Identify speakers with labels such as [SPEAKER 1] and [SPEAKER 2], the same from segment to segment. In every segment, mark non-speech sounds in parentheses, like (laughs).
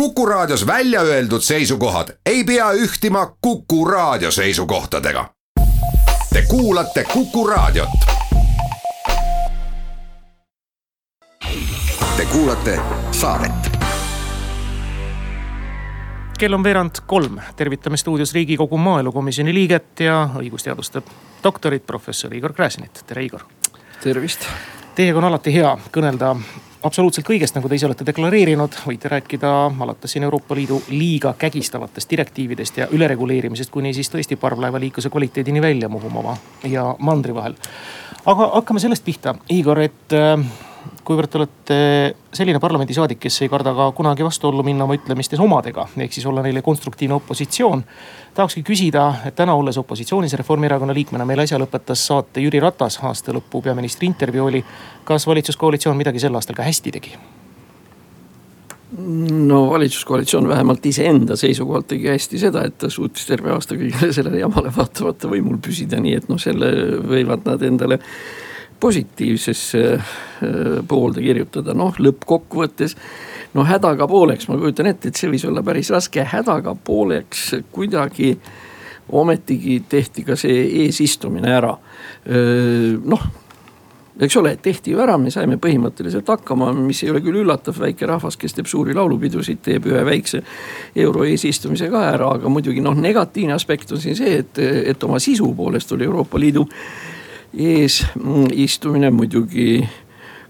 [SPEAKER 1] Kuku Raadios välja öeldud seisukohad ei pea ühtima Kuku Raadio seisukohtadega. Te kuulate Kuku Raadiot. Te kuulate saadet
[SPEAKER 2] kell on veerand kolm, tervitame stuudios riigikogu maaelukomisjoni liiget ja õigusteaduste doktorit, professor Igor Gräzinit, tere Igor.
[SPEAKER 3] tervist.
[SPEAKER 2] Teiega on alati hea kõnelda absoluutselt kõigest, nagu te ise olete deklareerinud, võite rääkida alates siin Euroopa Liidu liiga kägistavatest direktiividest ja ülereguleerimisest, kuni siis tõesti parvlaevaliikluse kvaliteedini välja Muhumaa ja mandri vahel. aga hakkame sellest pihta, Igor, et äh, kuivõrd te olete selline parlamendisaadik, kes ei karda ka kunagi vastuollu minna oma ütlemistes omadega, ehk siis olla neile konstruktiivne opositsioon. tahakski küsida, et täna olles opositsioonis Reformierakonna liikmena, meil äsja lõpetas saate Jüri Ratas aasta lõpu peaministri intervjuu oli. kas valitsuskoalitsioon midagi sel aastal ka hästi tegi?
[SPEAKER 3] no valitsuskoalitsioon vähemalt iseenda seisukohalt tegi hästi seda, et ta suutis terve aasta kõigele sellele jamale vaatamata võimul püsida, nii et noh, selle võivad nad endale positiivsesse äh, poolde kirjutada, noh lõppkokkuvõttes. no hädaga pooleks, ma kujutan ette, et see võis olla päris raske, hädaga pooleks kuidagi ometigi tehti ka see eesistumine ära. Äh, noh, eks ole, tehti ju ära, me saime põhimõtteliselt hakkama, mis ei ole küll üllatav, väike rahvas, kes teeb suuri laulupidusid, teeb ühe väikse euro eesistumise ka ära, aga muidugi noh, negatiivne aspekt on siin see, et, et oma sisu poolest oli Euroopa Liidu eesistumine muidugi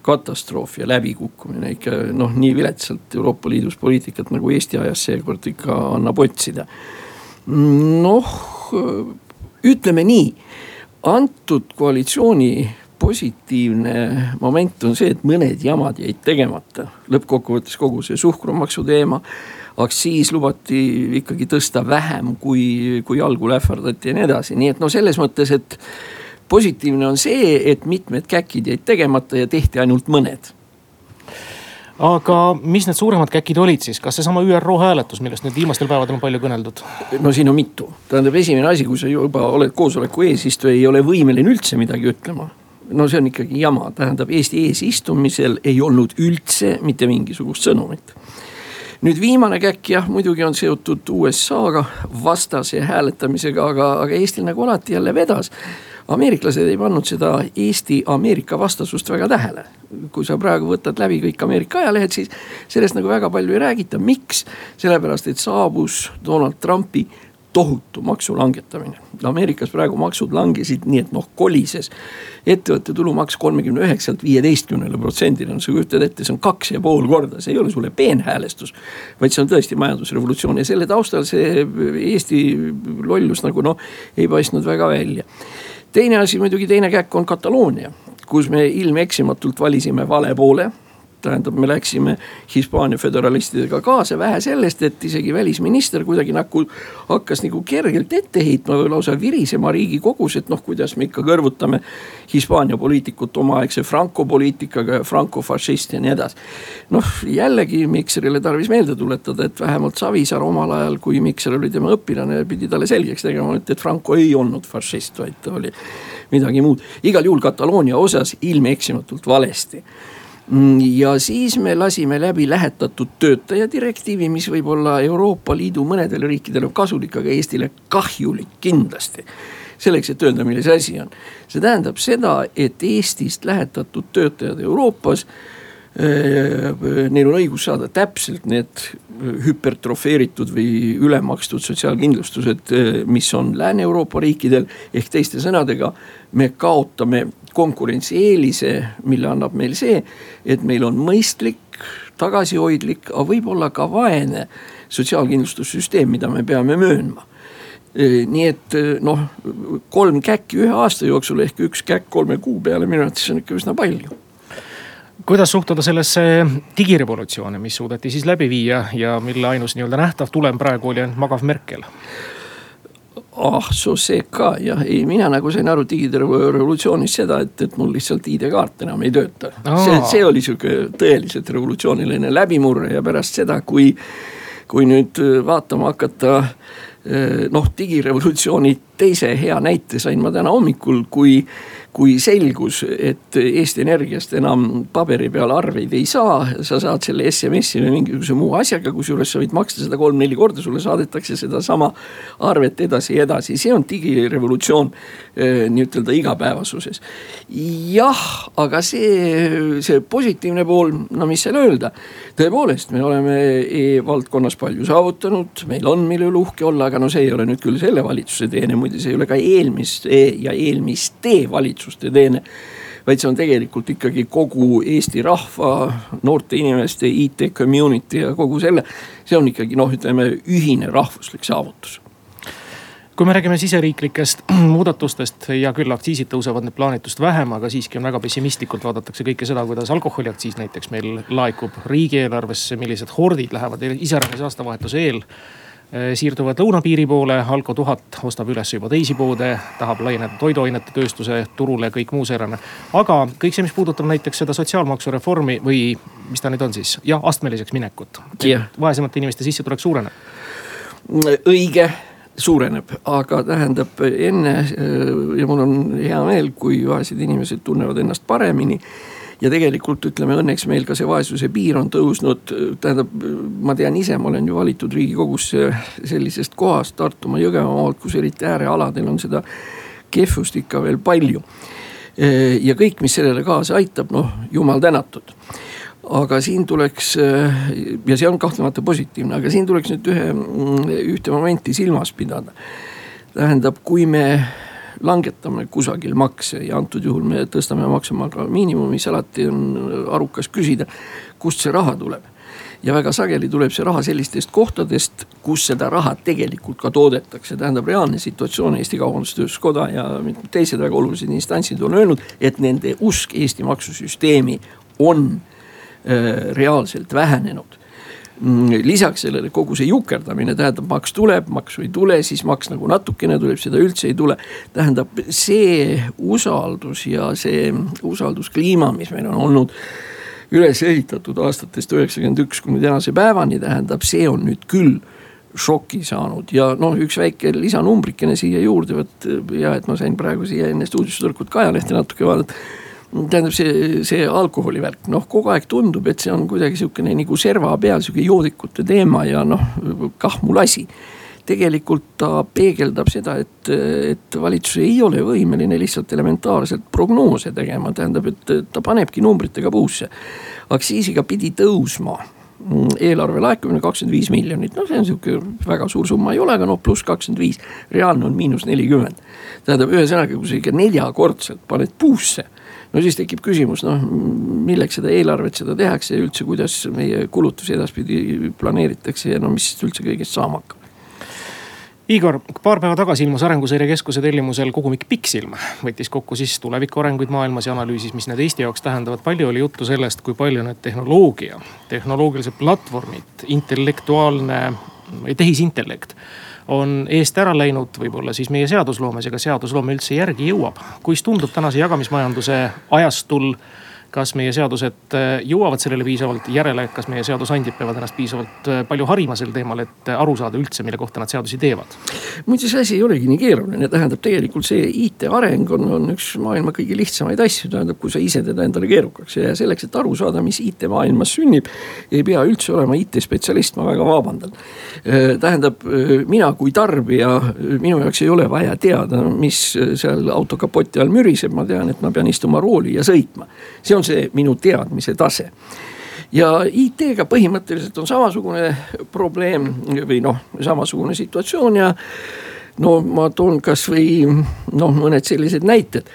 [SPEAKER 3] katastroof ja läbikukkumine ikka noh, nii viletsalt Euroopa Liidus poliitikat nagu Eesti ajas seekord ikka annab otsida. noh, ütleme nii, antud koalitsiooni positiivne moment on see, et mõned jamad jäid tegemata. lõppkokkuvõttes kogu see suhkrumaksu teema, aktsiis lubati ikkagi tõsta vähem, kui, kui algul ähvardati ja nii edasi, nii et no selles mõttes, et positiivne on see, et mitmed käkid jäid tegemata ja tehti ainult mõned.
[SPEAKER 2] Aga mis need suuremad käkid olid siis, kas seesama ÜRO hääletus, millest nüüd viimastel päevadel on palju kõneldud?
[SPEAKER 3] no siin on mitu, tähendab esimene asi, kui sa juba oled koosoleku eesistuja, ei ole võimeline üldse midagi ütlema. no see on ikkagi jama, tähendab Eesti eesistumisel ei olnud üldse mitte mingisugust sõnumit. Nüüd viimane käkk jah, muidugi on seotud USA-ga vastase hääletamisega, aga, aga Eestil nagu alati jälle vedas ameeriklased ei pannud seda Eesti-Ameerika vastasust väga tähele. kui sa praegu võtad läbi kõik Ameerika ajalehed, siis sellest nagu väga palju ei räägita, miks? sellepärast, et saabus Donald Trumpi tohutu maksu langetamine. Ameerikas praegu maksud langesid nii, et noh, kolises. ettevõtte tulumaks kolmekümne üheksalt viieteistkümnele protsendile, no sa kujutad ette, see on kaks ja pool korda, see ei ole sulle peenhäälestus. vaid see on tõesti majandusrevolutsioon ja selle taustal see Eesti lollus nagu noh, ei paistnud väga välja teine asi muidugi, teine käkk on Kataloonia, kus me ilmeksimatult valisime vale poole tähendab, me läksime Hispaania föderalistidega kaasa, vähe sellest, et isegi välisminister kuidagi nagu hakkas nagu kergelt ette heitma või lausa virisema riigikogus, et noh, kuidas me ikka kõrvutame Hispaania poliitikut omaaegse Franco poliitikaga ja Franco fašist ja nii edasi. noh, jällegi Mikserile tarvis meelde tuletada, et vähemalt Savisaar omal ajal, kui Mikser oli tema õpilane, pidi talle selgeks tegema, et, Franco ei olnud fašist, vaid ta oli midagi muud. igal juhul Kataloonia osas ilmeeksimatult valesti ja siis me lasime läbi lähetatud töötaja direktiivi, mis võib olla Euroopa Liidu mõnedele riikidele kasulik, aga Eestile kahjulik kindlasti. selleks, et öelda, milles asi on. see tähendab seda, et Eestist lähetatud töötajad Euroopas äh, neil on õigus saada täpselt need hüpertrofeeritud või ülemakstud sotsiaalkindlustused, äh, mis on Lääne-Euroopa riikidel. ehk teiste sõnadega, me kaotame konkurentsieelise, mille annab meil see, et meil on mõistlik, tagasihoidlik, aga võib-olla ka vaene sotsiaalkindlustussüsteem, mida me peame möönma nii et noh, kolm käkki ühe aasta jooksul ehk üks käkk kolme kuu peale minu arvates on ikka üsna palju
[SPEAKER 2] kuidas suhtuda sellesse digirevolutsiooni, mis suudeti siis läbi viia ja mille ainus nii-öelda nähtav tulem praegu oli ainult magav Merkel?
[SPEAKER 3] Ah so see ka jah, ei mina nagu sain aru digirevolutsioonist seda, et, et mul lihtsalt ID-kaart enam ei tööta. see, see oli sihuke tõeliselt revolutsiooniline läbimurre ja pärast seda, kui, kui nüüd vaatama hakata noh, digirevolutsiooni teise hea näite sain ma täna hommikul, kui kui selgus, et Eesti Energiast enam paberi peal arveid ei saa, sa saad selle SMS-i või mingisuguse muu asjaga, kusjuures sa võid maksta seda kolm-neli korda, sulle saadetakse sedasama arvet edasi ja edasi, see on digirevolutsioon eh, nii-ütelda igapäevasuses. jah, aga see, see positiivne pool, no mis seal öelda, tõepoolest, me oleme e-valdkonnas palju saavutanud, meil on, mille üle uhke olla, aga no see ei ole nüüd küll selle valitsuse teene, muide see ei ole ka eelmiste ja eelmiste valitsuste valitsuste teene vaid see on tegelikult ikkagi kogu Eesti rahva, noorte inimeste, IT community ja kogu selle. see on ikkagi noh, ütleme ühine rahvuslik saavutus
[SPEAKER 2] kui me räägime siseriiklikest (clears throat) muudatustest, hea küll, aktsiisid tõusevad nüüd plaanitust vähem, aga siiski on väga pessimistlikult vaadatakse kõike seda, kuidas alkoholiaktsiis näiteks meil laekub riigieelarvesse, millised hordid lähevad iseäranis aastavahetuse eel siirduvad lõunapiiri poole, Alko tuhat ostab üles juba teisi poode, tahab laieneda toiduainete tööstuse turule, kõik muu säärane. aga kõik see, mis puudutab näiteks seda sotsiaalmaksureformi või mis ta nüüd on siis, jah, astmeliseks minekut vaesemate inimeste sissetulek suureneb.
[SPEAKER 3] õige suureneb, aga tähendab enne ja mul on hea meel, kui vaesed inimesed tunnevad ennast paremini ja tegelikult ütleme õnneks meil ka see vaesuse piir on tõusnud, tähendab, ma tean ise, ma olen ju valitud riigikogusse sellisest kohast Tartumaa, Jõgevamaalt, kus eriti äärealadel on seda kehvust ikka veel palju. ja kõik, mis sellele kaasa aitab, noh jumal tänatud aga siin tuleks ja see on kahtlemata positiivne, aga siin tuleks nüüd ühe, ühte momenti silmas pidada. tähendab, kui me langetame kusagil makse ja antud juhul me tõstame maksimaalse miinimumi, siis alati on arukas küsida, kust see raha tuleb. Ja väga sageli tuleb see raha sellistest kohtadest, kus seda raha tegelikult ka toodetakse, tähendab reaalne situatsioon, Eesti Kaubandus-Tööstuskoda ja mitmed teised väga olulised instantsid on öelnud, et nende usk Eesti maksusüsteemi on äh, reaalselt vähenenud lisaks sellele kogu see jukerdamine tähendab, maks tuleb, maksu ei tule, siis maks nagu natukene tuleb, seda üldse ei tule. tähendab see usaldus ja see usalduskliima, mis meil on olnud üles ehitatud aastatest üheksakümmend üks kuni tänase päevani, tähendab, see on nüüd küll šoki saanud ja noh, üks väike lisanumbrikene siia juurde, vot ja et ma sain praegu siia enne stuudiosse ka ajalehte natuke vaadata tähendab see, see alkoholi värk, noh kogu aeg tundub, et see on kuidagi sihukene nagu serva peal sihuke joodikute teema ja noh, kah mul asi tegelikult ta peegeldab seda, et, et valitsus ei ole võimeline lihtsalt elementaarselt prognoose tegema, tähendab, et ta panebki numbritega puusse. aktsiisiga pidi tõusma eelarve laekumine kakskümmend viis miljonit, no see on sihuke väga suur summa ei ole, aga noh, pluss kakskümmend viis, reaalne on miinus nelikümmend. tähendab, ühesõnaga, kui sa ikka neljakordselt paned puusse no siis tekib küsimus, noh milleks seda eelarvet seda tehakse ja üldse, kuidas meie kulutusi edaspidi planeeritakse ja no mis üldse kõigest saama hakkab.
[SPEAKER 2] Igor, paar päeva tagasi ilmus Arenguseire Keskuse tellimusel kogumik Pikksilm. võttis kokku siis tuleviku arenguid maailmas ja analüüsis, mis need Eesti jaoks tähendavad. palju oli juttu sellest, kui palju need tehnoloogia, tehnoloogilised platvormid, intellektuaalne, tehisintellekt on eest ära läinud, võib-olla siis meie seadusloomes, ega seadusloome üldse järgi jõuab. kuis tundub tänase jagamismajanduse ajastul kas meie seadused äh, jõuavad sellele piisavalt järele, kas meie seadusandjad peavad ennast piisavalt äh, palju harima sel teemal, et äh, aru saada üldse, mille kohta nad seadusi teevad?
[SPEAKER 3] muide, see asi ei olegi nii keeruline, tähendab tegelikult see IT areng on, on üks maailma kõige lihtsamaid asju, tähendab, kui sa ise teda endale keerukaks ja selleks, et aru saada, mis IT maailmas sünnib, ei pea üldse olema IT-spetsialist, ma väga vabandan. tähendab, mina kui tarbija, minu jaoks ei ole vaja teada, mis seal auto kapoti all müriseb, ma tean, et ma pean istuma rooli ja sõitma. see on see minu teadmise tase. Ja IT-ga põhimõtteliselt on samasugune probleem või noh, samasugune situatsioon ja no ma toon kasvõi noh, mõned sellised näited.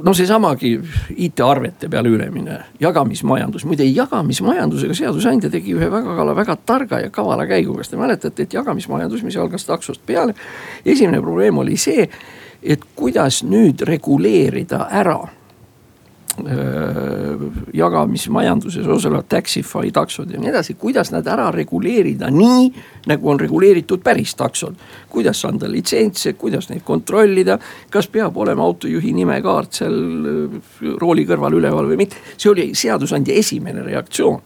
[SPEAKER 3] No seesamagi IT-arvete peale ülemine, jagamismajandus, muide jagamismajandusega seadusandja tegi ühe väga, väga targa ja kavala käigu, kas te mäletate, et jagamismajandus, mis algas taksost peale. esimene probleem oli see, et kuidas nüüd reguleerida ära jagamismajanduses osalevad Taxify taksod ja nii edasi, kuidas nad ära reguleerida nii, nagu on reguleeritud päris taksod. kuidas anda litsentse, kuidas neid kontrollida, kas peab olema autojuhi nimekaart seal äh, rooli kõrval üleval või mitte, see oli seadusandja esimene reaktsioon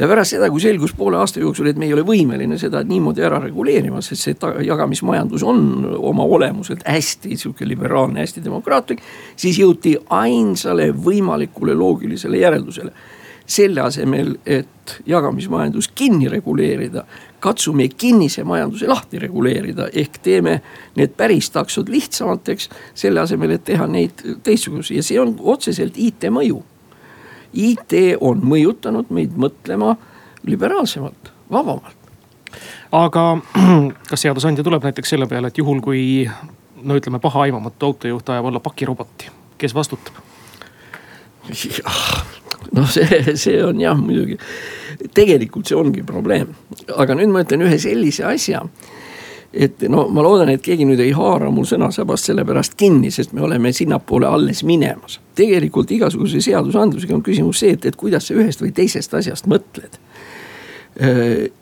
[SPEAKER 3] ja pärast seda, kui selgus poole aasta jooksul, et me ei ole võimeline seda niimoodi ära reguleerima, sest see jagamismajandus on oma olemuselt hästi sihuke liberaalne, hästi demokraatlik. siis jõuti ainsale võimalikule loogilisele järeldusele. selle asemel, et jagamismajandus kinni reguleerida, katsume kinnise majanduse lahti reguleerida, ehk teeme need päris taksod lihtsamateks, selle asemel, et teha neid teistsuguseid ja see on otseselt IT mõju. IT on mõjutanud meid mõtlema liberaalsemalt, vabamalt.
[SPEAKER 2] aga (clears throat) kas seadusandja tuleb näiteks selle peale, et juhul kui no ütleme, pahaaimamatu autojuht ajab alla pakiroboti, kes vastutab?
[SPEAKER 3] noh, see, see on jah muidugi, tegelikult see ongi probleem, aga nüüd ma ütlen ühe sellise asja et no ma loodan, et keegi nüüd ei haara mul sõnasabast sellepärast kinni, sest me oleme sinnapoole alles minemas. tegelikult igasuguse seadusandlusega on küsimus see, et, et kuidas sa ühest või teisest asjast mõtled.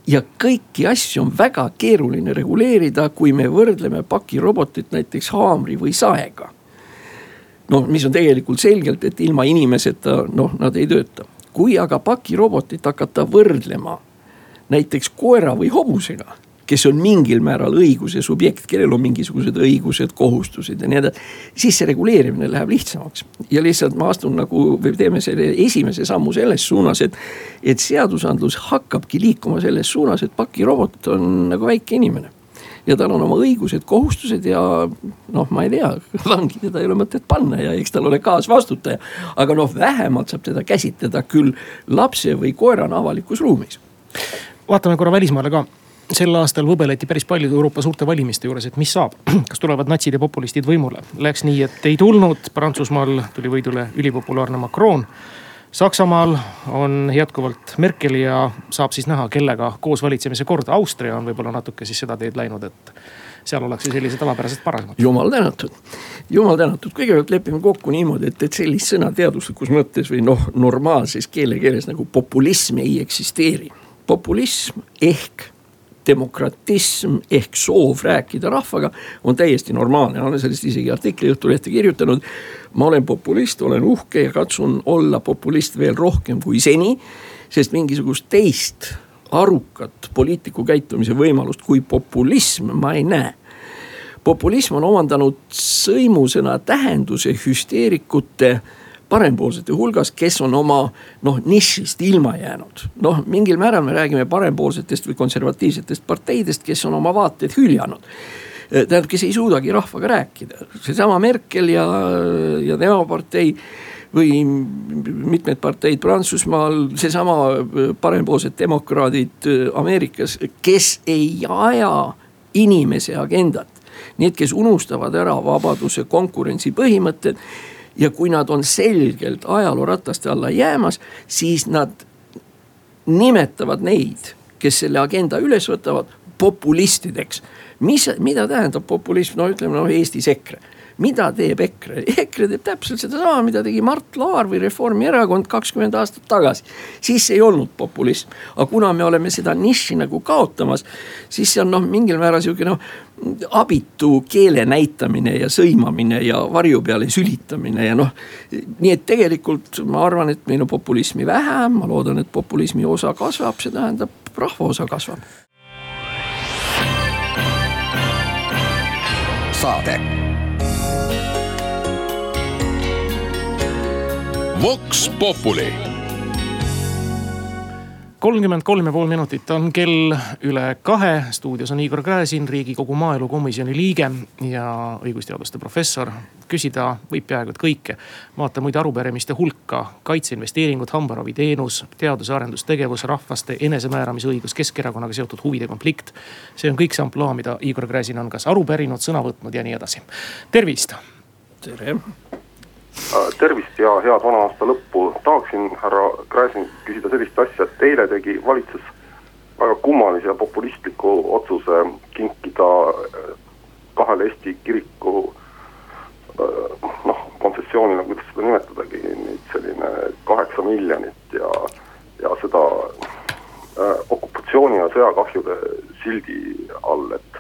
[SPEAKER 3] ja kõiki asju on väga keeruline reguleerida, kui me võrdleme pakirobotit näiteks haamri või saega noh, mis on tegelikult selgelt, et ilma inimeseta noh, nad ei tööta. kui aga pakirobotit hakata võrdlema näiteks koera või hobusega, kes on mingil määral õiguse subjekt, kellel on mingisugused õigused, kohustused ja nii edasi. siis see reguleerimine läheb lihtsamaks ja lihtsalt ma astun nagu või teeme selle esimese sammu selles suunas, et. et seadusandlus hakkabki liikuma selles suunas, et pakirobot on nagu väike inimene ja tal on oma õigused, kohustused ja noh, ma ei tea, (laughs) vangi teda ei ole mõtet panna ja eks tal ole kaasvastutaja. aga noh, vähemalt saab teda käsitleda küll lapse või koerana avalikus ruumis.
[SPEAKER 2] vaatame korra välismaale ka sel aastal võbeleti päris palju Euroopa suurte valimiste juures, et mis saab, (clears throat) kas tulevad natsid ja populistid võimule. Läks nii, et ei tulnud, Prantsusmaal tuli võidule ülipopulaarne Macron Saksamaal on jätkuvalt Merkel ja saab siis näha, kellega koos valitsemise kord. Austria on võib-olla natuke siis seda teed läinud, et seal ollakse sellised tavapärased parasemad.
[SPEAKER 3] jumal tänatud, jumal tänatud, kõigepealt lepime kokku niimoodi, et, et sellist sõna teaduslikus mõttes või noh, normaalses keelekeeles nagu populism ei eksisteeri. populism ehk demokratism ehk soov rääkida rahvaga on täiesti normaalne, olen sellest isegi artikli Õhtulehte kirjutanud. ma olen populist, olen uhke ja katsun olla populist veel rohkem kui seni, sest mingisugust teist arukat poliitiku käitumise võimalust kui populism ma ei näe populism on omandanud sõimusõna tähenduse hüsteerikute parempoolsete hulgas, kes on oma noh nišist ilma jäänud. noh, mingil määral me räägime parempoolsetest või konservatiivsetest parteidest, kes on oma vaateid hüljanud tähendab, kes ei suudagi rahvaga rääkida, seesama Merkel ja, ja tema partei või mitmed parteid Prantsusmaal, seesama parempoolsed demokraadid Ameerikas, kes ei aja inimese agendat. Need, kes unustavad ära vabaduse, konkurentsi põhimõtted ja kui nad on selgelt ajaloorataste alla jäämas, siis nad nimetavad neid, kes selle agenda üles võtavad, populistideks. mis, mida tähendab populism, no ütleme noh Eestis EKRE mida teeb EKRE? (laughs) EKRE teeb täpselt sedasama, mida tegi Mart Laar või Reformierakond kakskümmend aastat tagasi. siis ei olnud populism, aga kuna me oleme seda nišši nagu kaotamas, siis see on noh, mingil määral sihuke noh abitu keele näitamine ja sõimamine ja varju peale sülitamine ja noh. nii et tegelikult ma arvan, et meil on populismi vähe, ma loodan, et populismi osa kasvab, see tähendab rahva osa kasvab.
[SPEAKER 1] saade
[SPEAKER 2] Vox Populi. kolmkümmend kolm ja pool minutit on kell üle kahe. stuudios on Igor Gräzin, riigikogu maaelukomisjoni liige ja õigusteaduste professor. küsida võib peaaegu et kõike. vaata muide arupärimiste hulka, kaitseinvesteeringud, hambaraviteenus, teadus- ja arendustegevus, rahvaste enesemääramisõigus, Keskerakonnaga seotud huvide konflikt. see on kõik see ampluaa, mida Igor Gräzin on kas aru pärinud, sõna võtnud ja nii edasi. tervist.
[SPEAKER 3] tere
[SPEAKER 4] tervist ja head vana aasta lõppu. tahaksin härra Gräzin küsida sellist asja, et eile tegi valitsus väga kummalise ja populistliku otsuse kinkida äh, kahele Eesti kiriku äh, noh, konfessioonile, kuidas seda nimetadagi, nüüd selline kaheksa miljonit ja, ja seda okupatsiooni ja sõjakahjude sildi all, et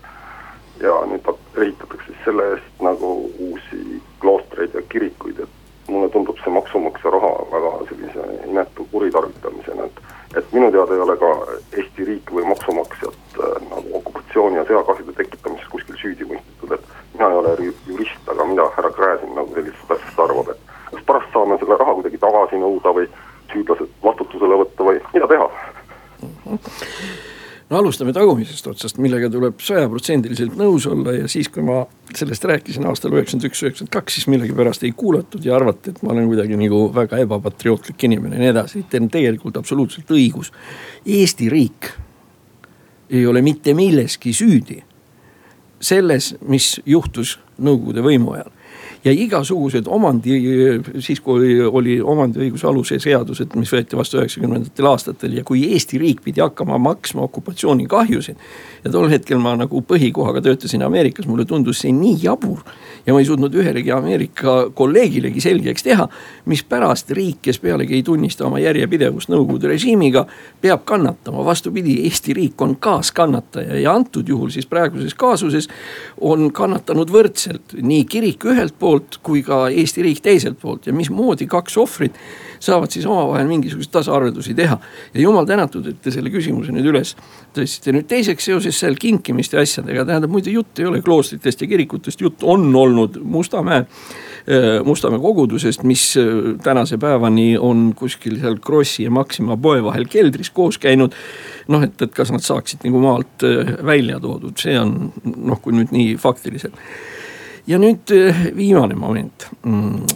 [SPEAKER 4] ja nüüd ehitatakse selle eest nagu uusi kloostreid ja kirikuid, et mulle tundub see maksumaksja raha väga sellise inetu kuritarvitamisena, et et minu teada ei ole ka Eesti riik või maksumaksjat äh, nagu okupatsiooni ja sõjakahjude tekitamises kuskil süüdi mõistetud, et mina ei ole jurist, aga mida härra Gräzin nagu sellisest asjast arvab, et kas pärast saame selle raha kuidagi tagasi nõuda või süüdlased vastutusele võtta või mida teha? (laughs)
[SPEAKER 3] no alustame tagumisest otsast, millega tuleb sajaprotsendiliselt nõus olla ja siis, kui ma sellest rääkisin aastal üheksakümmend üks, üheksakümmend kaks, siis millegipärast ei kuulatud ja arvati, et ma olen kuidagi nagu väga ebapatriootlik inimene ja nii edasi. Teil on tegelikult absoluutselt õigus. Eesti riik ei ole mitte milleski süüdi selles, mis juhtus nõukogude võimu ajal ja igasugused omandi, siis kui oli, omandiõiguse aluse seadused, mis võeti vastu üheksakümnendatel aastatel ja kui Eesti riik pidi hakkama maksma okupatsioonikahjusid. ja tol hetkel ma nagu põhikohaga töötasin Ameerikas, mulle tundus see nii jabur ja ma ei suutnud ühelegi Ameerika kolleegilegi selgeks teha, mispärast riik, kes pealegi ei tunnista oma järjepidevust Nõukogude režiimiga, peab kannatama. vastupidi, Eesti riik on kaaskannataja ja antud juhul siis praeguses kaasuses on kannatanud võrdselt nii kirik ühelt poolt kui ka Eesti riik teiselt poolt ja mismoodi kaks ohvrit saavad siis omavahel mingisuguseid tasaarveldusi teha. ja jumal tänatud, et te selle küsimuse nüüd üles tõstsite. nüüd teiseks seoses seal kinkimiste asjadega, tähendab muide jutt ei ole kloostritest ja kirikutest, jutt on olnud Mustamäe äh, Mustamäe kogudusest, mis äh, tänase päevani on kuskil seal Krossi ja Maxima poe vahel keldris koos käinud. noh, et, et kas nad saaksid nagu maalt äh, välja toodud, see on noh, kui nüüd nii faktiliselt ja nüüd eh, viimane moment. Mm,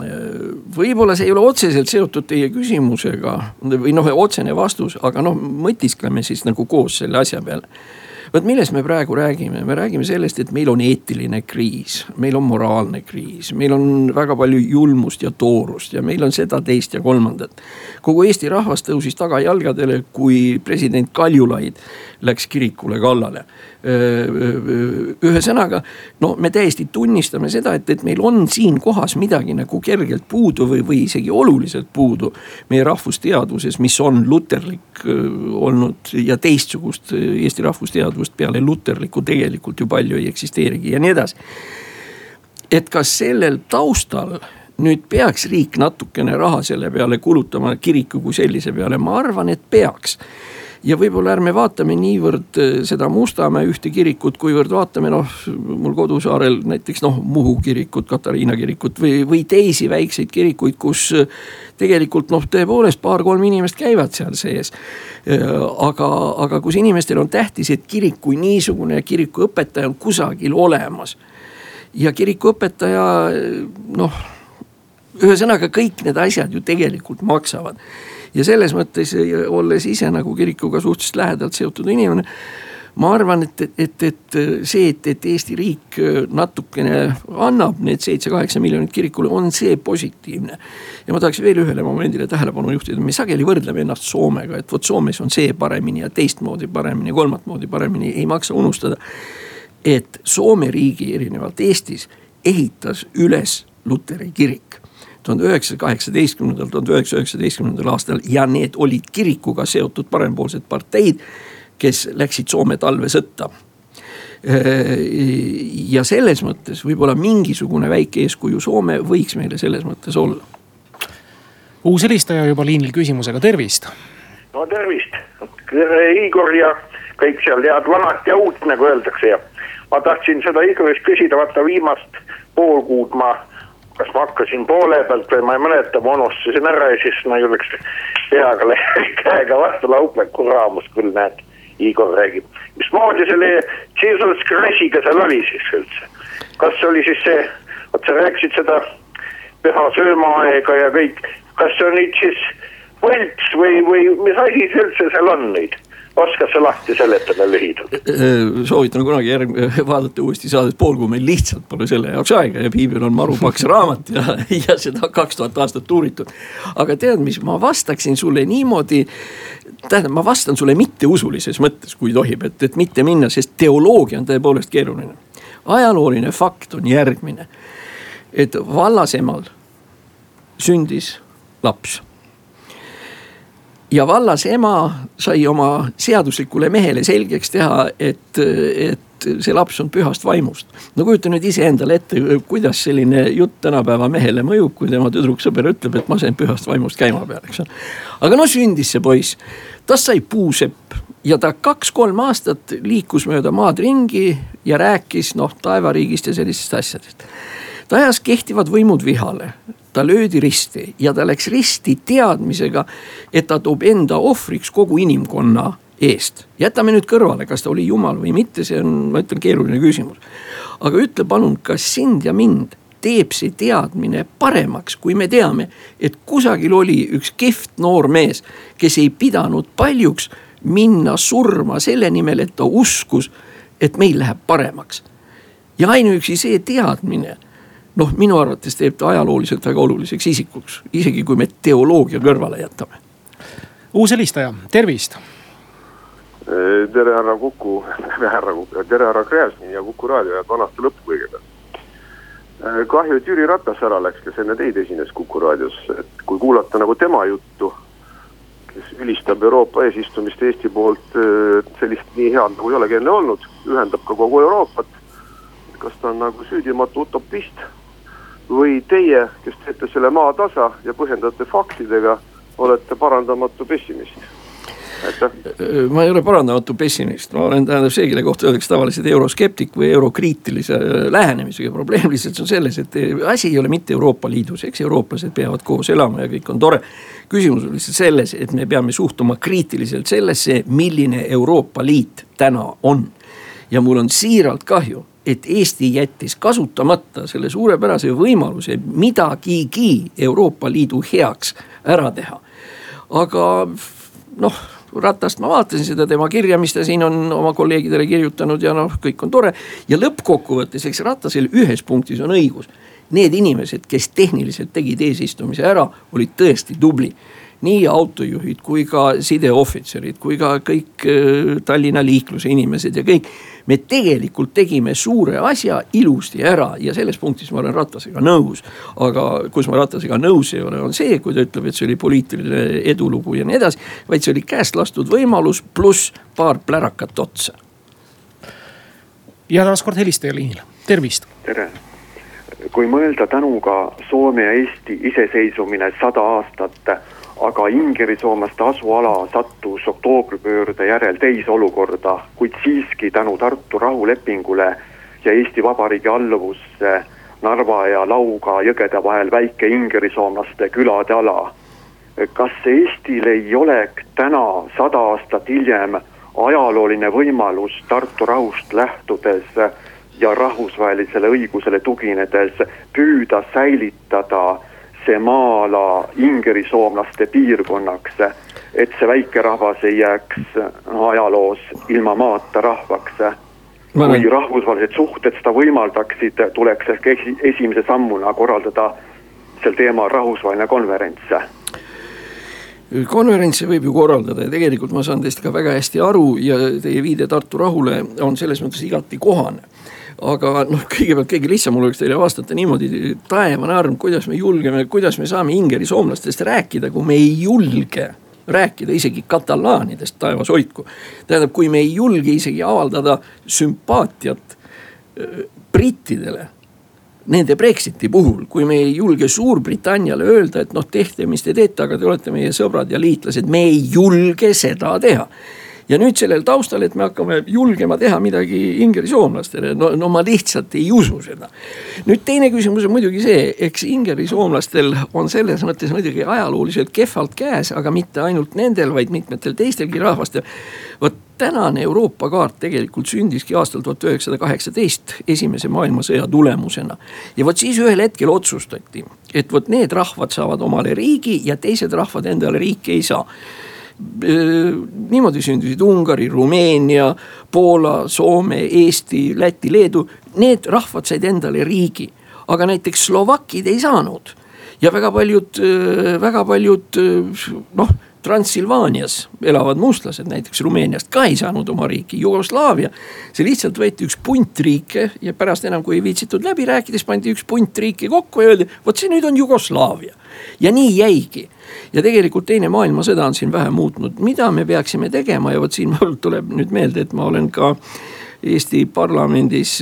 [SPEAKER 3] võib-olla see ei ole otseselt seotud teie küsimusega või noh, otsene vastus, aga noh, mõtiskleme siis nagu koos selle asja peale vot millest me praegu räägime, me räägime sellest, et meil on eetiline kriis, meil on moraalne kriis, meil on väga palju julmust ja toorust ja meil on seda, teist ja kolmandat. kogu Eesti rahvas tõusis tagajalgadele, kui president Kaljulaid läks kirikule kallale. ühesõnaga, no me täiesti tunnistame seda, et, et meil on siin kohas midagi nagu kergelt puudu või, või isegi oluliselt puudu. meie rahvusteaduses, mis on luterlik olnud ja teistsugust Eesti rahvusteadvust peale luterlikku tegelikult ju palju ei eksisteerigi ja nii edasi. et kas sellel taustal nüüd peaks riik natukene raha selle peale kulutama, kiriku kui sellise peale, ma arvan, et peaks ja võib-olla ärme vaatame niivõrd äh, seda Mustamäe ühte kirikut, kuivõrd vaatame noh, mul kodusaarel näiteks noh, Muhu kirikut, Katariina kirikut või, või teisi väikseid kirikuid, kus äh, tegelikult noh, tõepoolest paar-kolm inimest käivad seal sees. Äh, aga, aga kus inimestel on tähtis, et kirik kui niisugune ja kirikuõpetaja on kusagil olemas. ja kirikuõpetaja noh, ühesõnaga kõik need asjad ju tegelikult maksavad ja selles mõttes, olles ise nagu kirikuga suhteliselt lähedalt seotud inimene ma arvan, et, et, et see, et, et Eesti riik natukene annab need seitse-kaheksa miljonit kirikule, on see positiivne. ja ma tahaks veel ühele momendile tähelepanu juhtida, me sageli võrdleme ennast Soomega, et vot Soomes on see paremini ja teistmoodi paremini, kolmat moodi paremini, ei maksa unustada. et Soome riigi erinevalt Eestis ehitas üles luteri kirik tuhande üheksasaja kaheksateistkümnendal, tuhande üheksasaja üheksateistkümnendal aastal ja need olid kirikuga seotud parempoolsed parteid, kes läksid Soome talvesõtta ja selles mõttes võib-olla mingisugune väike eeskuju Soome võiks meile selles mõttes olla.
[SPEAKER 2] uus helistaja juba liinil küsimusega, tervist.
[SPEAKER 5] no tervist, Igor ja kõik seal head vanat ja uut, nagu öeldakse ja ma tahtsin seda Igorist küsida, vaata viimast pool kuud ma kas ma hakkasin poole pealt või ma ei mäleta, ma unustasin ära ja siis ma julgeks peaga (laughs) käega vastu lauplev, kuramus küll näed. Igor räägib, mismoodi selle Jesus Christ'iga seal oli siis üldse? kas see oli siis see, vot sa rääkisid seda püha söömaaega ja kõik, kas see on nüüd siis võlts või, või mis asi see üldse seal on nüüd? Oskad sa lahti seletada lühidalt? Äh,
[SPEAKER 3] äh, soovitan kunagi järg-, (laughs) vaadata uuesti saadet Pool, kui meil lihtsalt pole selle jaoks aega ja piibel on maru paks raamat ja, (laughs) ja seda kaks tuhat aastat uuritud. aga tead, mis ma vastaksin sulle niimoodi. tähendab, ma vastan sulle mitteusulises mõttes, kui tohib, et, et mitte minna, sest teoloogia on tõepoolest keeruline. ajalooline fakt on järgmine, et vallasemal sündis laps ja vallas ema sai oma seaduslikule mehele selgeks teha, et, et see laps on pühast vaimust. no kujuta nüüd iseendale ette, kuidas selline jutt tänapäeva mehele mõjub, kui tema tüdruksõber ütleb, et ma sain pühast vaimust käima peale, eks ole. aga no sündis see poiss, tast sai puusepp ja ta kaks-kolm aastat liikus mööda maad ringi ja rääkis noh taevariigist ja sellistest asjadest. Ta ajas kehtivad võimud vihale, ta löödi risti ja ta läks risti teadmisega, et ta toob enda ohvriks kogu inimkonna eest. jätame nüüd kõrvale, kas ta oli jumal või mitte, see on, ma ütlen, keeruline küsimus. aga ütle palun, kas sind ja mind teeb see teadmine paremaks, kui me teame, et kusagil oli üks kehv noor mees, kes ei pidanud paljuks minna surma selle nimel, et ta uskus, et meil läheb paremaks. ja ainuüksi see teadmine noh, minu arvates teeb ta ajalooliselt väga oluliseks isikuks, isegi kui me teoloogia kõrvale jätame.
[SPEAKER 2] uus helistaja, tervist.
[SPEAKER 4] tere, (laughs) härra Kuku, tere, härra Kuku, tere, härra Gräzin ja Kuku raadio ja vana aasta lõppu kõigepealt. kahju, et Jüri Ratas ära läks, kes enne teid esines Kuku raadios, et kui kuulata nagu tema juttu kes ülistab Euroopa eesistumist Eesti poolt, sellist nii head nagu ei olegi enne olnud, ühendab ka kogu Euroopat. kas ta on nagu süüdimatu utopist või teie, kes teete selle maa tasa ja põhjendate faktidega, olete parandamatu pessimist
[SPEAKER 3] ma ei ole parandamatu pessimist, ma olen tähendab see, kelle kohta öeldakse tavaliselt euroskeptik või eurokriitilise äh, lähenemisega. probleem lihtsalt on selles, et äh, asi ei ole mitte Euroopa Liidus, eks eurooplased peavad koos elama ja kõik on tore. küsimus on lihtsalt selles, et me peame suhtuma kriitiliselt sellesse, milline Euroopa Liit täna on. ja mul on siiralt kahju et Eesti jättis kasutamata selle suurepärase võimaluse midagigi Euroopa Liidu heaks ära teha. aga noh Ratast ma vaatasin seda tema kirja, mis ta siin on oma kolleegidele kirjutanud ja noh, kõik on tore. ja lõppkokkuvõttes, eks Ratasel ühes punktis on õigus. Need inimesed, kes tehniliselt tegid eesistumise ära, olid tõesti tubli nii autojuhid kui ka sideohvitserid, kui ka kõik äh, Tallinna liikluse inimesed ja kõik. Me tegelikult tegime suure asja ilusti ära ja selles punktis ma olen Ratasega nõus. aga kus ma Ratasega nõus ei ole, on see, kui ta ütleb, et see oli poliitiline edulugu ja nii edasi. vaid see oli käest lastud võimalus pluss paar plärakat otsa.
[SPEAKER 2] ja taaskord helistaja liinil, tervist.
[SPEAKER 6] tere kui mõelda tänuga Soome ja Eesti iseseisvumine sada aastat aga ingerisoomlaste asuala sattus oktoobripöörde järel teise olukorda, kuid siiski tänu Tartu rahulepingule ja Eesti Vabariigi alluvusse Narva ja Lauga jõgede vahel väike ingerisoomlaste külade ala. kas Eestil ei oleks täna, sada aastat hiljem, ajalooline võimalus Tartu rahust lähtudes ja rahvusvahelisele õigusele tuginedes püüda säilitada see maa-ala ingerisoomlaste piirkonnaks, et see väikerahvas ei jääks ajaloos ilma maata rahvaks. kui rahvusvahelised suhted seda võimaldaksid, tuleks ehk esi, esimese sammuna korraldada sel teemal rahvusvaheline konverents
[SPEAKER 3] konverentse võib ju korraldada ja tegelikult ma saan teist ka väga hästi aru ja teie viide Tartu rahule on selles mõttes igati kohane aga noh, kõigepealt kõige lihtsam oleks teile vastata niimoodi, taevane arm, kuidas me julgeme, kuidas me saame ingeri soomlastest rääkida, kui me ei julge rääkida isegi katalaanidest, taevas hoidku. tähendab, kui me ei julge isegi avaldada sümpaatiat äh, brittidele nende Brexiti puhul, kui me ei julge Suurbritanniale öelda, et noh, tehke, mis te teete, aga te olete meie sõbrad ja liitlased, me ei julge seda teha ja nüüd sellel taustal, et me hakkame julgema teha midagi ingerisoomlastele, no, no ma lihtsalt ei usu seda. nüüd teine küsimus on muidugi see, eks ingerisoomlastel on selles mõttes muidugi ajalooliselt kehvalt käes, aga mitte ainult nendel, vaid mitmetel teistelgi rahvastel. vot tänane Euroopa kaart tegelikult sündiski aastal tuhat üheksasada kaheksateist esimese maailmasõja tulemusena. ja vot siis ühel hetkel otsustati, et vot need rahvad saavad omale riigi ja teised rahvad endale riiki ei saa niimoodi sündisid Ungari, Rumeenia, Poola, Soome, Eesti, Läti, Leedu. Need rahvad said endale riigi, aga näiteks slovakid ei saanud. ja väga paljud, väga paljud noh Transilvaanias elavad mustlased näiteks Rumeeniast ka ei saanud oma riiki, Jugoslaavia. see lihtsalt võeti üks punt riike ja pärast enam, kui ei viitsitud läbi rääkida, siis pandi üks punt riiki kokku ja öeldi, vot see nüüd on Jugoslaavia. ja nii jäigi ja tegelikult teine maailmasõda on siin vähe muutnud, mida me peaksime tegema ja vot siin mul tuleb nüüd meelde, et ma olen ka Eesti parlamendis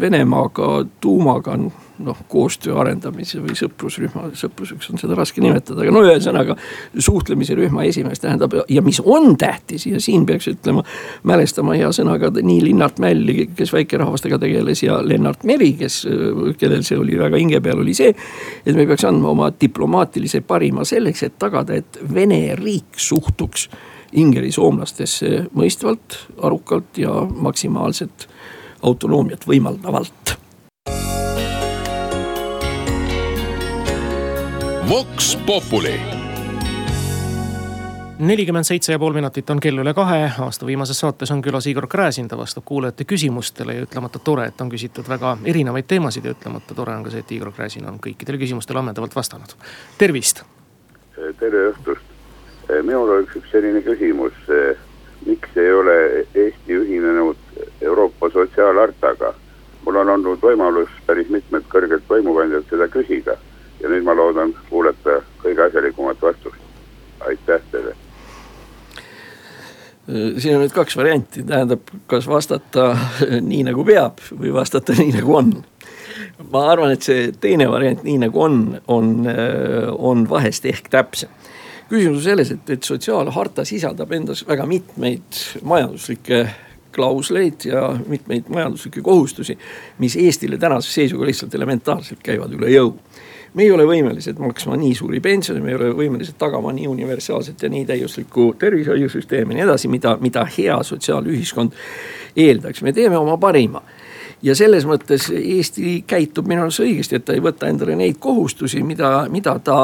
[SPEAKER 3] Venemaaga tuumaga noh, koostöö arendamise või sõprusrühma, sõpruseks on seda raske nimetada, aga no ühesõnaga suhtlemise rühma esimees tähendab ja mis on tähtis ja siin peaks ütlema, mälestama hea sõnaga nii Linnart Mälli, kes väikerahvastega tegeles ja Lennart Meri, kes, kellel see oli väga hinge peal, oli see. et me peaks andma oma diplomaatilise parima selleks, et tagada, et Vene riik suhtuks ingeri soomlastesse mõistvalt, arukalt ja maksimaalset autonoomiat võimaldavalt
[SPEAKER 1] Vox Populi
[SPEAKER 2] nelikümmend seitse ja pool minutit on kell üle kahe, aasta viimases saates on külas Igor Gräzin, ta vastab kuulajate küsimustele ja ütlemata tore, et on küsitud väga erinevaid teemasid ja ütlemata tore on ka see, et Igor Gräzin on kõikidele küsimustele ammendavalt vastanud. tervist.
[SPEAKER 7] tere õhtust, minul oleks üks selline küsimus. miks ei ole Eesti ühinenud Euroopa sotsiaalhartaga? mul on olnud võimalus päris mitmed kõrgelt võimukandjad seda küsida ja nüüd ma loodan kuulata kõige asjalikumat vastust. aitäh teile.
[SPEAKER 3] siin on nüüd kaks varianti, tähendab, kas vastata (laughs) nii nagu peab või vastata nii nagu on. ma arvan, et see teine variant, nii nagu on, on, on vahest ehk täpsem küsimus on selles, et, et sotsiaalharta sisaldab endas väga mitmeid majanduslikke klausleid ja mitmeid majanduslikke kohustusi, mis Eestile tänase seisuga lihtsalt elementaarselt käivad üle jõu me ei ole võimelised maksma nii suuri pensione, me ei ole võimelised tagama nii universaalset ja nii täiuslikku tervishoiusüsteemi ja nii edasi, mida, mida hea sotsiaalühiskond eeldaks, me teeme oma parima. Ja selles mõttes Eesti käitub minu arust õigesti, et ta ei võta endale neid kohustusi, mida, mida ta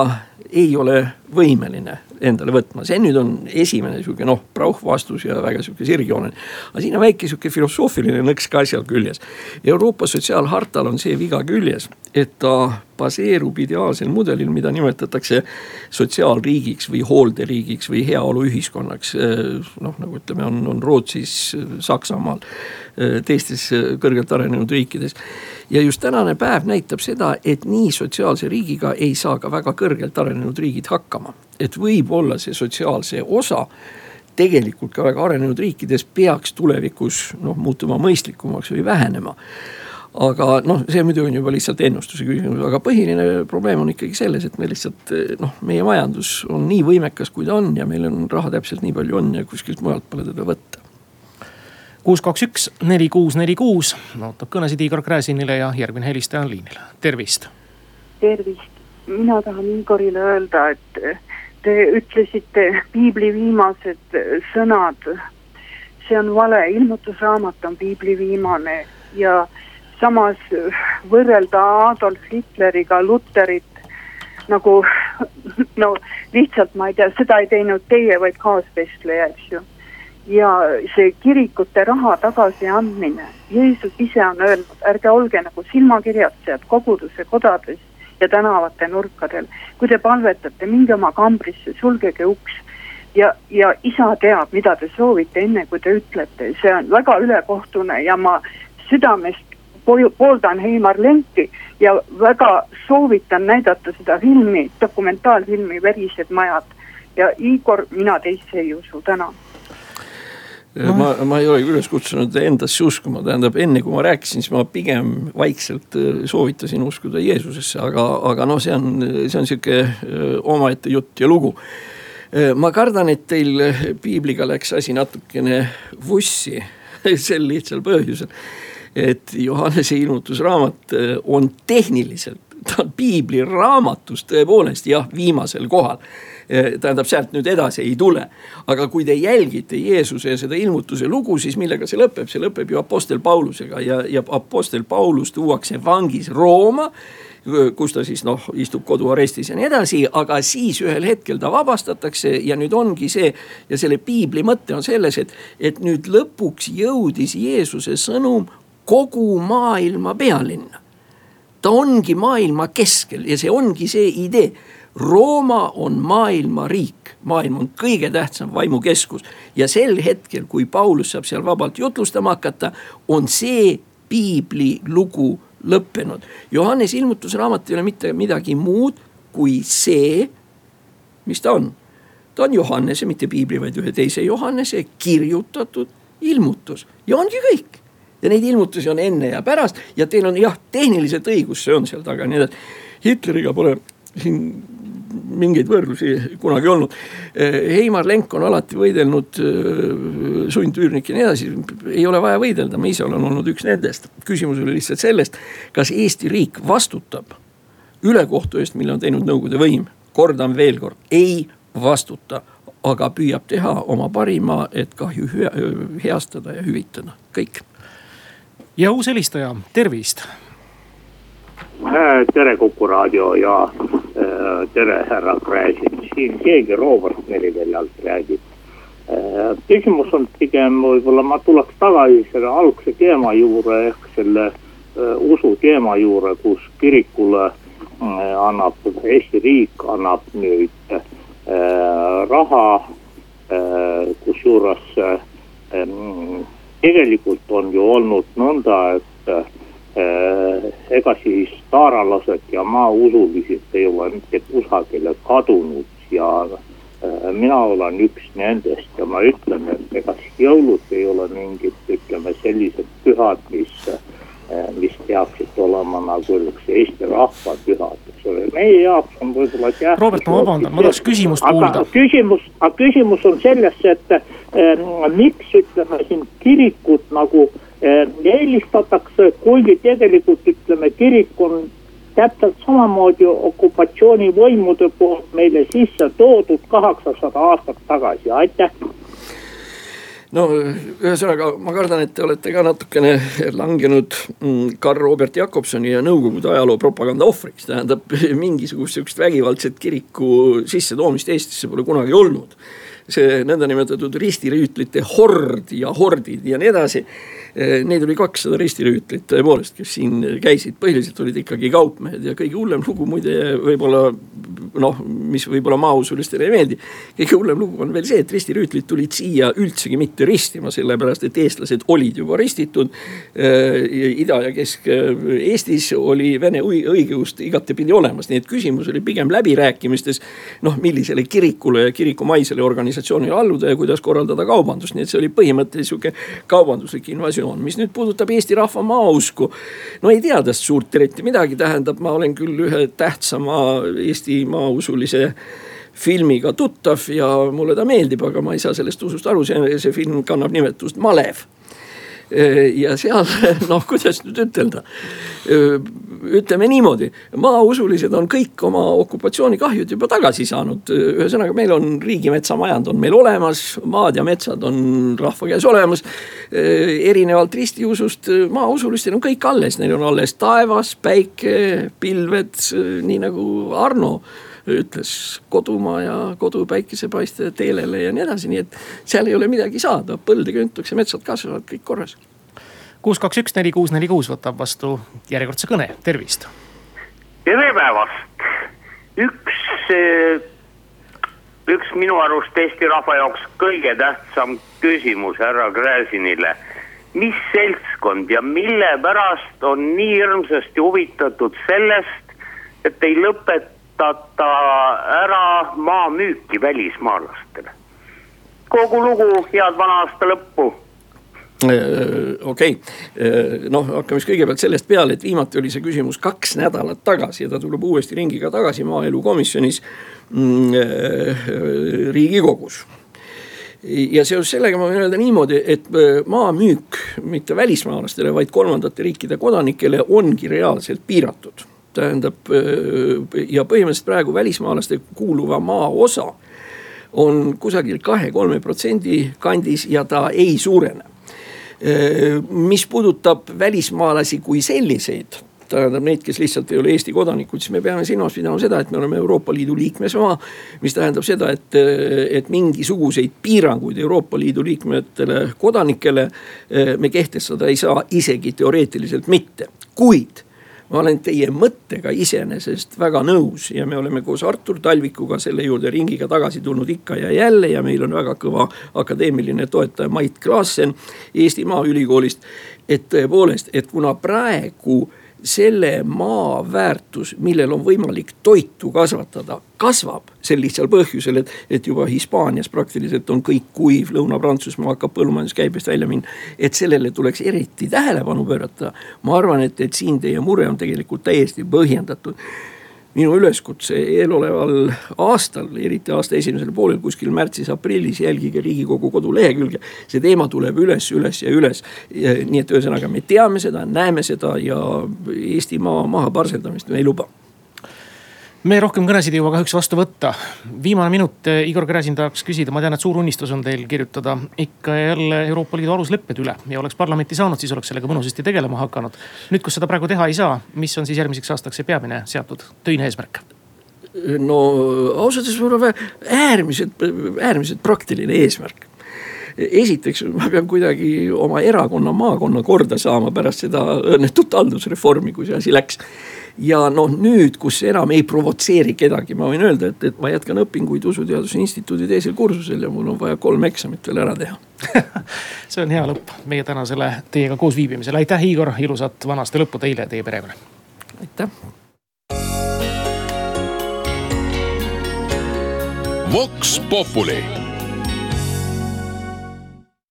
[SPEAKER 3] ei ole võimeline endale võtma, see nüüd on esimene sihuke noh, prauh vastus ja väga sihuke sirgjooneline. aga siin on väike sihuke filosoofiline nõks ka asjal küljes. Euroopa sotsiaalhartal on see viga küljes, et ta baseerub ideaalsel mudelil, mida nimetatakse sotsiaalriigiks või hoolderiigiks või heaoluühiskonnaks. noh, nagu ütleme, on, on Rootsis, Saksamaal, teistes kõrgelt arenenud riikides ja just tänane päev näitab seda, et nii sotsiaalse riigiga ei saa ka väga kõrgelt arenenud riigid hakkama. Et võib-olla see sotsiaalse osa tegelikult ka väga arenenud riikides peaks tulevikus noh muutuma mõistlikumaks või vähenema. Aga noh, see muidu on juba lihtsalt ennustuse küsimus, aga põhiline probleem on ikkagi selles, et me lihtsalt noh, meie majandus on nii võimekas, kui ta on ja meil on raha täpselt nii palju on ja kuskilt mujalt pole teda võtta.
[SPEAKER 2] kuus, kaks, üks, neli, kuus, neli, kuus. Ootab kõnesid Igor Gräzinile ja järgmine helistaja on liinil, tervist.
[SPEAKER 8] tervist, mina tahan Igorile öelda, et te ütlesite piibli viimased sõnad. see on vale, ilmutusraamat on piibli viimane. Ja samas võrrelda Adolf Hitleriga Luterit nagu (laughs) no lihtsalt ma ei tea, seda ei teinud teie, vaid kaasvestleja, eks ju. Ja see kirikute raha tagasiandmine, Jeesus ise on öelnud, ärge olge nagu silmakirjatsejad koguduse kodades ja tänavate nurkadel. kui te palvetate, minge oma kambrisse, sulgege uks ja, ja isa teab, mida te soovite, enne kui te ütlete, see on väga ülekohtune ja ma südamest pooldan Heimar Lenti ja väga soovitan näidata seda filmi, dokumentaalfilmi Verised majad. ja Igor, mina teisse ei usu, tänan
[SPEAKER 3] no. ma, ma ei olegi üles kutsunud endasse uskuma, tähendab enne kui ma rääkisin, siis ma pigem vaikselt äh, soovitasin uskuda Jeesusesse, aga, aga noh, see on, see on sihuke äh, omaette jutt ja lugu. Äh, ma kardan, et teil piibliga läks asi natukene vussi (laughs) sel lihtsal põhjusel, et Johannese ilmutusraamat on tehniliselt, ta on piibliraamatus tõepoolest jah, viimasel kohal Eh, tähendab, sealt nüüd edasi ei tule. aga kui te jälgite Jeesuse ja seda ilmutuse lugu, siis millega see lõpeb, see lõpeb ju Apostel Paulusega ja, ja Apostel Paulus tuuakse vangis Rooma kus ta siis noh, istub koduarestis ja nii edasi, aga siis ühel hetkel ta vabastatakse ja nüüd ongi see ja selle piibli mõte on selles, et, et nüüd lõpuks jõudis Jeesuse sõnum kogu maailma pealinna. Ta ongi maailma keskel ja see ongi see idee Rooma on maailma riik, maailm on kõige tähtsam vaimukeskus ja sel hetkel, kui Paulus saab seal vabalt jutlustama hakata, on see piibli lugu lõppenud. Johannese ilmutusraamat ei ole mitte midagi muud kui see, mis ta on. ta on Johannese, mitte piibli, vaid ühe teise Johannese kirjutatud ilmutus ja ongi kõik ja neid ilmutusi on enne ja pärast ja teil on jah, tehniliselt õigus, see on seal taga, nii et Hitleriga pole siin mingeid võrdlusi kunagi olnud. Heimar Lenk on alati võidelnud äh, sundüürnik ja nii edasi, ei ole vaja võidelda, ma ise olen olnud üks nendest. küsimus oli lihtsalt sellest, kas Eesti riik vastutab ülekohtu eest, mille on teinud Nõukogude võim. kordan veel kord, ei vastuta, aga püüab teha oma parima, et kahju heastada ja hüvitada, kõik.
[SPEAKER 2] Ja uus helistaja, tervist
[SPEAKER 9] Äh, tere Kuku raadio ja äh, tere härra Gräzin, siin keegi Robert Meriväljalt räägib. Äh, küsimus on pigem võib-olla ma tuleks tagasi selle algse teema juurde ehk selle usu teema juurde, kus kirikule annab, Eesti riik annab nüüd raha, kusjuures tegelikult on ju olnud nõnda, et Äh, ega siis taaralased ja maausulised ei ole mitte kusagile kadunud ja äh, mina olen üks nendest ja ma ütlen, et ega jõulud ei ole mingid, ütleme sellised pühad, mis, äh, mis peaksid olema nagu üks Eesti rahva pühad, eks ole. meie jaoks on võib-olla jah.
[SPEAKER 2] Robert, ma vabandan, ma tahaks küsimust kuulda.
[SPEAKER 9] küsimus, aga küsimus on selles, et äh, miks ütleme siin kirikut nagu Äh, eelistatakse, kuigi tegelikult ütleme, kirik on täpselt samamoodi okupatsioonivõimude poolt meile sisse toodud kaheksasada aastat tagasi, aitäh
[SPEAKER 3] no ühesõnaga, ma kardan, et te olete ka natukene langenud mm, Karl Robert Jakobsoni ja Nõukogude ajaloo propaganda ohvriks. tähendab mingisugust sihukest vägivaldset kiriku sissetoomist Eestisse pole kunagi olnud. see nõndanimetatud ristirüütlite hord ja hordid ja nii edasi neid oli kakssada ristirüütlit tõepoolest, kes siin käisid, põhiliselt olid ikkagi kaupmehed ja kõige hullem lugu muide võib-olla noh, mis võib-olla maausulistele ei meeldi. kõige hullem lugu on veel see, et ristirüütlid tulid siia üldsegi mitte ristima, sellepärast et eestlased olid juba ristitud. Eh, Ida- ja Kesk-Eestis oli vene õigeust igatepidi olemas, nii et küsimus oli pigem läbirääkimistes. noh, millisele kirikule ja kirikumaisele organisatsioonile alluda ja kuidas korraldada kaubandust, nii et see oli põhimõtteliselt sihuke kaubanduslik invasioon traditsioon, mis nüüd puudutab Eesti rahva maausku. no ei tea tast suurt eriti midagi, tähendab, ma olen küll ühe tähtsama Eesti maausulise filmiga tuttav ja mulle ta meeldib, aga ma ei saa sellest usust aru, see, see film kannab nimetust Malev ja seal (laughs) noh, kuidas nüüd ütelda, ütleme niimoodi, maausulised on kõik oma okupatsioonikahjud juba tagasi saanud. ühesõnaga, meil on riigimetsamajand on meil olemas, maad ja metsad on rahva käes olemas. erinevalt ristiusust maausulistel on kõik alles, neil on alles taevas, päike, pilved, nii nagu Arno ütles kodumaa ja kodu päikesepaiste teelele ja nii edasi, nii et seal ei ole midagi saada, põlde küntakse, metsad kasvavad, kõik korras.
[SPEAKER 2] kuus, kaks, üks, neli, kuus, neli, kuus võtab vastu järjekordse kõne, tervist.
[SPEAKER 5] tere päevast, üks, üks minu arust Eesti rahva jaoks kõige tähtsam küsimus härra Gräzinile mis seltskond ja mille pärast on nii hirmsasti huvitatud sellest, et ei lõpeta lõpetada ära maa müüki välismaalastele. kogu lugu, head vana aasta lõppu
[SPEAKER 3] äh, okei okay., äh, noh hakkame siis kõigepealt sellest peale, et viimati oli see küsimus kaks nädalat tagasi ja ta tuleb uuesti ringiga tagasi maaelukomisjonis mm, äh, riigikogus ja seoses sellega ma võin öelda niimoodi, et maa müük mitte välismaalastele, vaid kolmandate riikide kodanikele ongi reaalselt piiratud tähendab ja põhimõtteliselt praegu välismaalaste kuuluva maa osa on kusagil kahe-kolme protsendi kandis ja ta ei suurene. mis puudutab välismaalasi kui selliseid tähendab neid, kes lihtsalt ei ole Eesti kodanikud, siis me peame silmas pidama seda, et me oleme Euroopa Liidu liikmesmaa. mis tähendab seda, et, et mingisuguseid piiranguid Euroopa Liidu liikmetele kodanikele me kehtestada ei saa, isegi teoreetiliselt mitte, kuid ma olen teie mõttega iseenesest väga nõus ja me oleme koos Artur Talvikuga selle juurde ringiga tagasi tulnud ikka ja jälle ja meil on väga kõva akadeemiline toetaja Mait Klaassen Eesti Maaülikoolist. et tõepoolest, et kuna praegu selle maa väärtus, millel on võimalik toitu kasvatada, kasvab sel lihtsal põhjusel, et, et juba Hispaanias praktiliselt on kõik kuiv, Lõuna-Prantsusmaa hakkab põllumajanduskäibest välja minna. et sellele tuleks eriti tähelepanu pöörata. ma arvan, et, et siin teie mure on tegelikult täiesti põhjendatud minu üleskutse eeloleval aastal, eriti aasta esimesel poolel, kuskil märtsis-aprillis, jälgige riigikogu kodulehekülge. see teema tuleb üles, üles ja üles. nii et ühesõnaga me teame seda, näeme seda ja Eestimaa maha parseldamist me ei luba
[SPEAKER 2] me rohkem kõnesid ei jõua kahjuks vastu võtta. viimane minut, eh, Igor Gräzin tahaks küsida, ma tean, et suur unistus on teil kirjutada ikka ja jälle Euroopa Liidu aluslepped üle ja oleks parlamenti saanud, siis oleks sellega mõnusasti tegelema hakanud. nüüd, kus seda praegu teha ei saa, mis on siis järgmiseks aastaks see peamine seatud töine eesmärk?
[SPEAKER 3] no ausalt öeldes mul on äärmiselt, äärmiselt praktiline eesmärk esiteks ma pean kuidagi oma erakonna maakonna korda saama pärast seda õnnetut haldusreformi, kui see asi läks ja noh, nüüd, kus enam ei provotseeri kedagi, ma võin öelda, et, et ma jätkan õpinguid Usuteaduse Instituudi teisel kursusel ja mul on vaja kolm eksamit veel ära teha (laughs)
[SPEAKER 2] see on hea lõpp meie tänasele teiega koos viibimisele, aitäh, Igor, ilusat vana aasta lõppu teile ja teie perele.
[SPEAKER 3] aitäh.
[SPEAKER 1] Vox Populi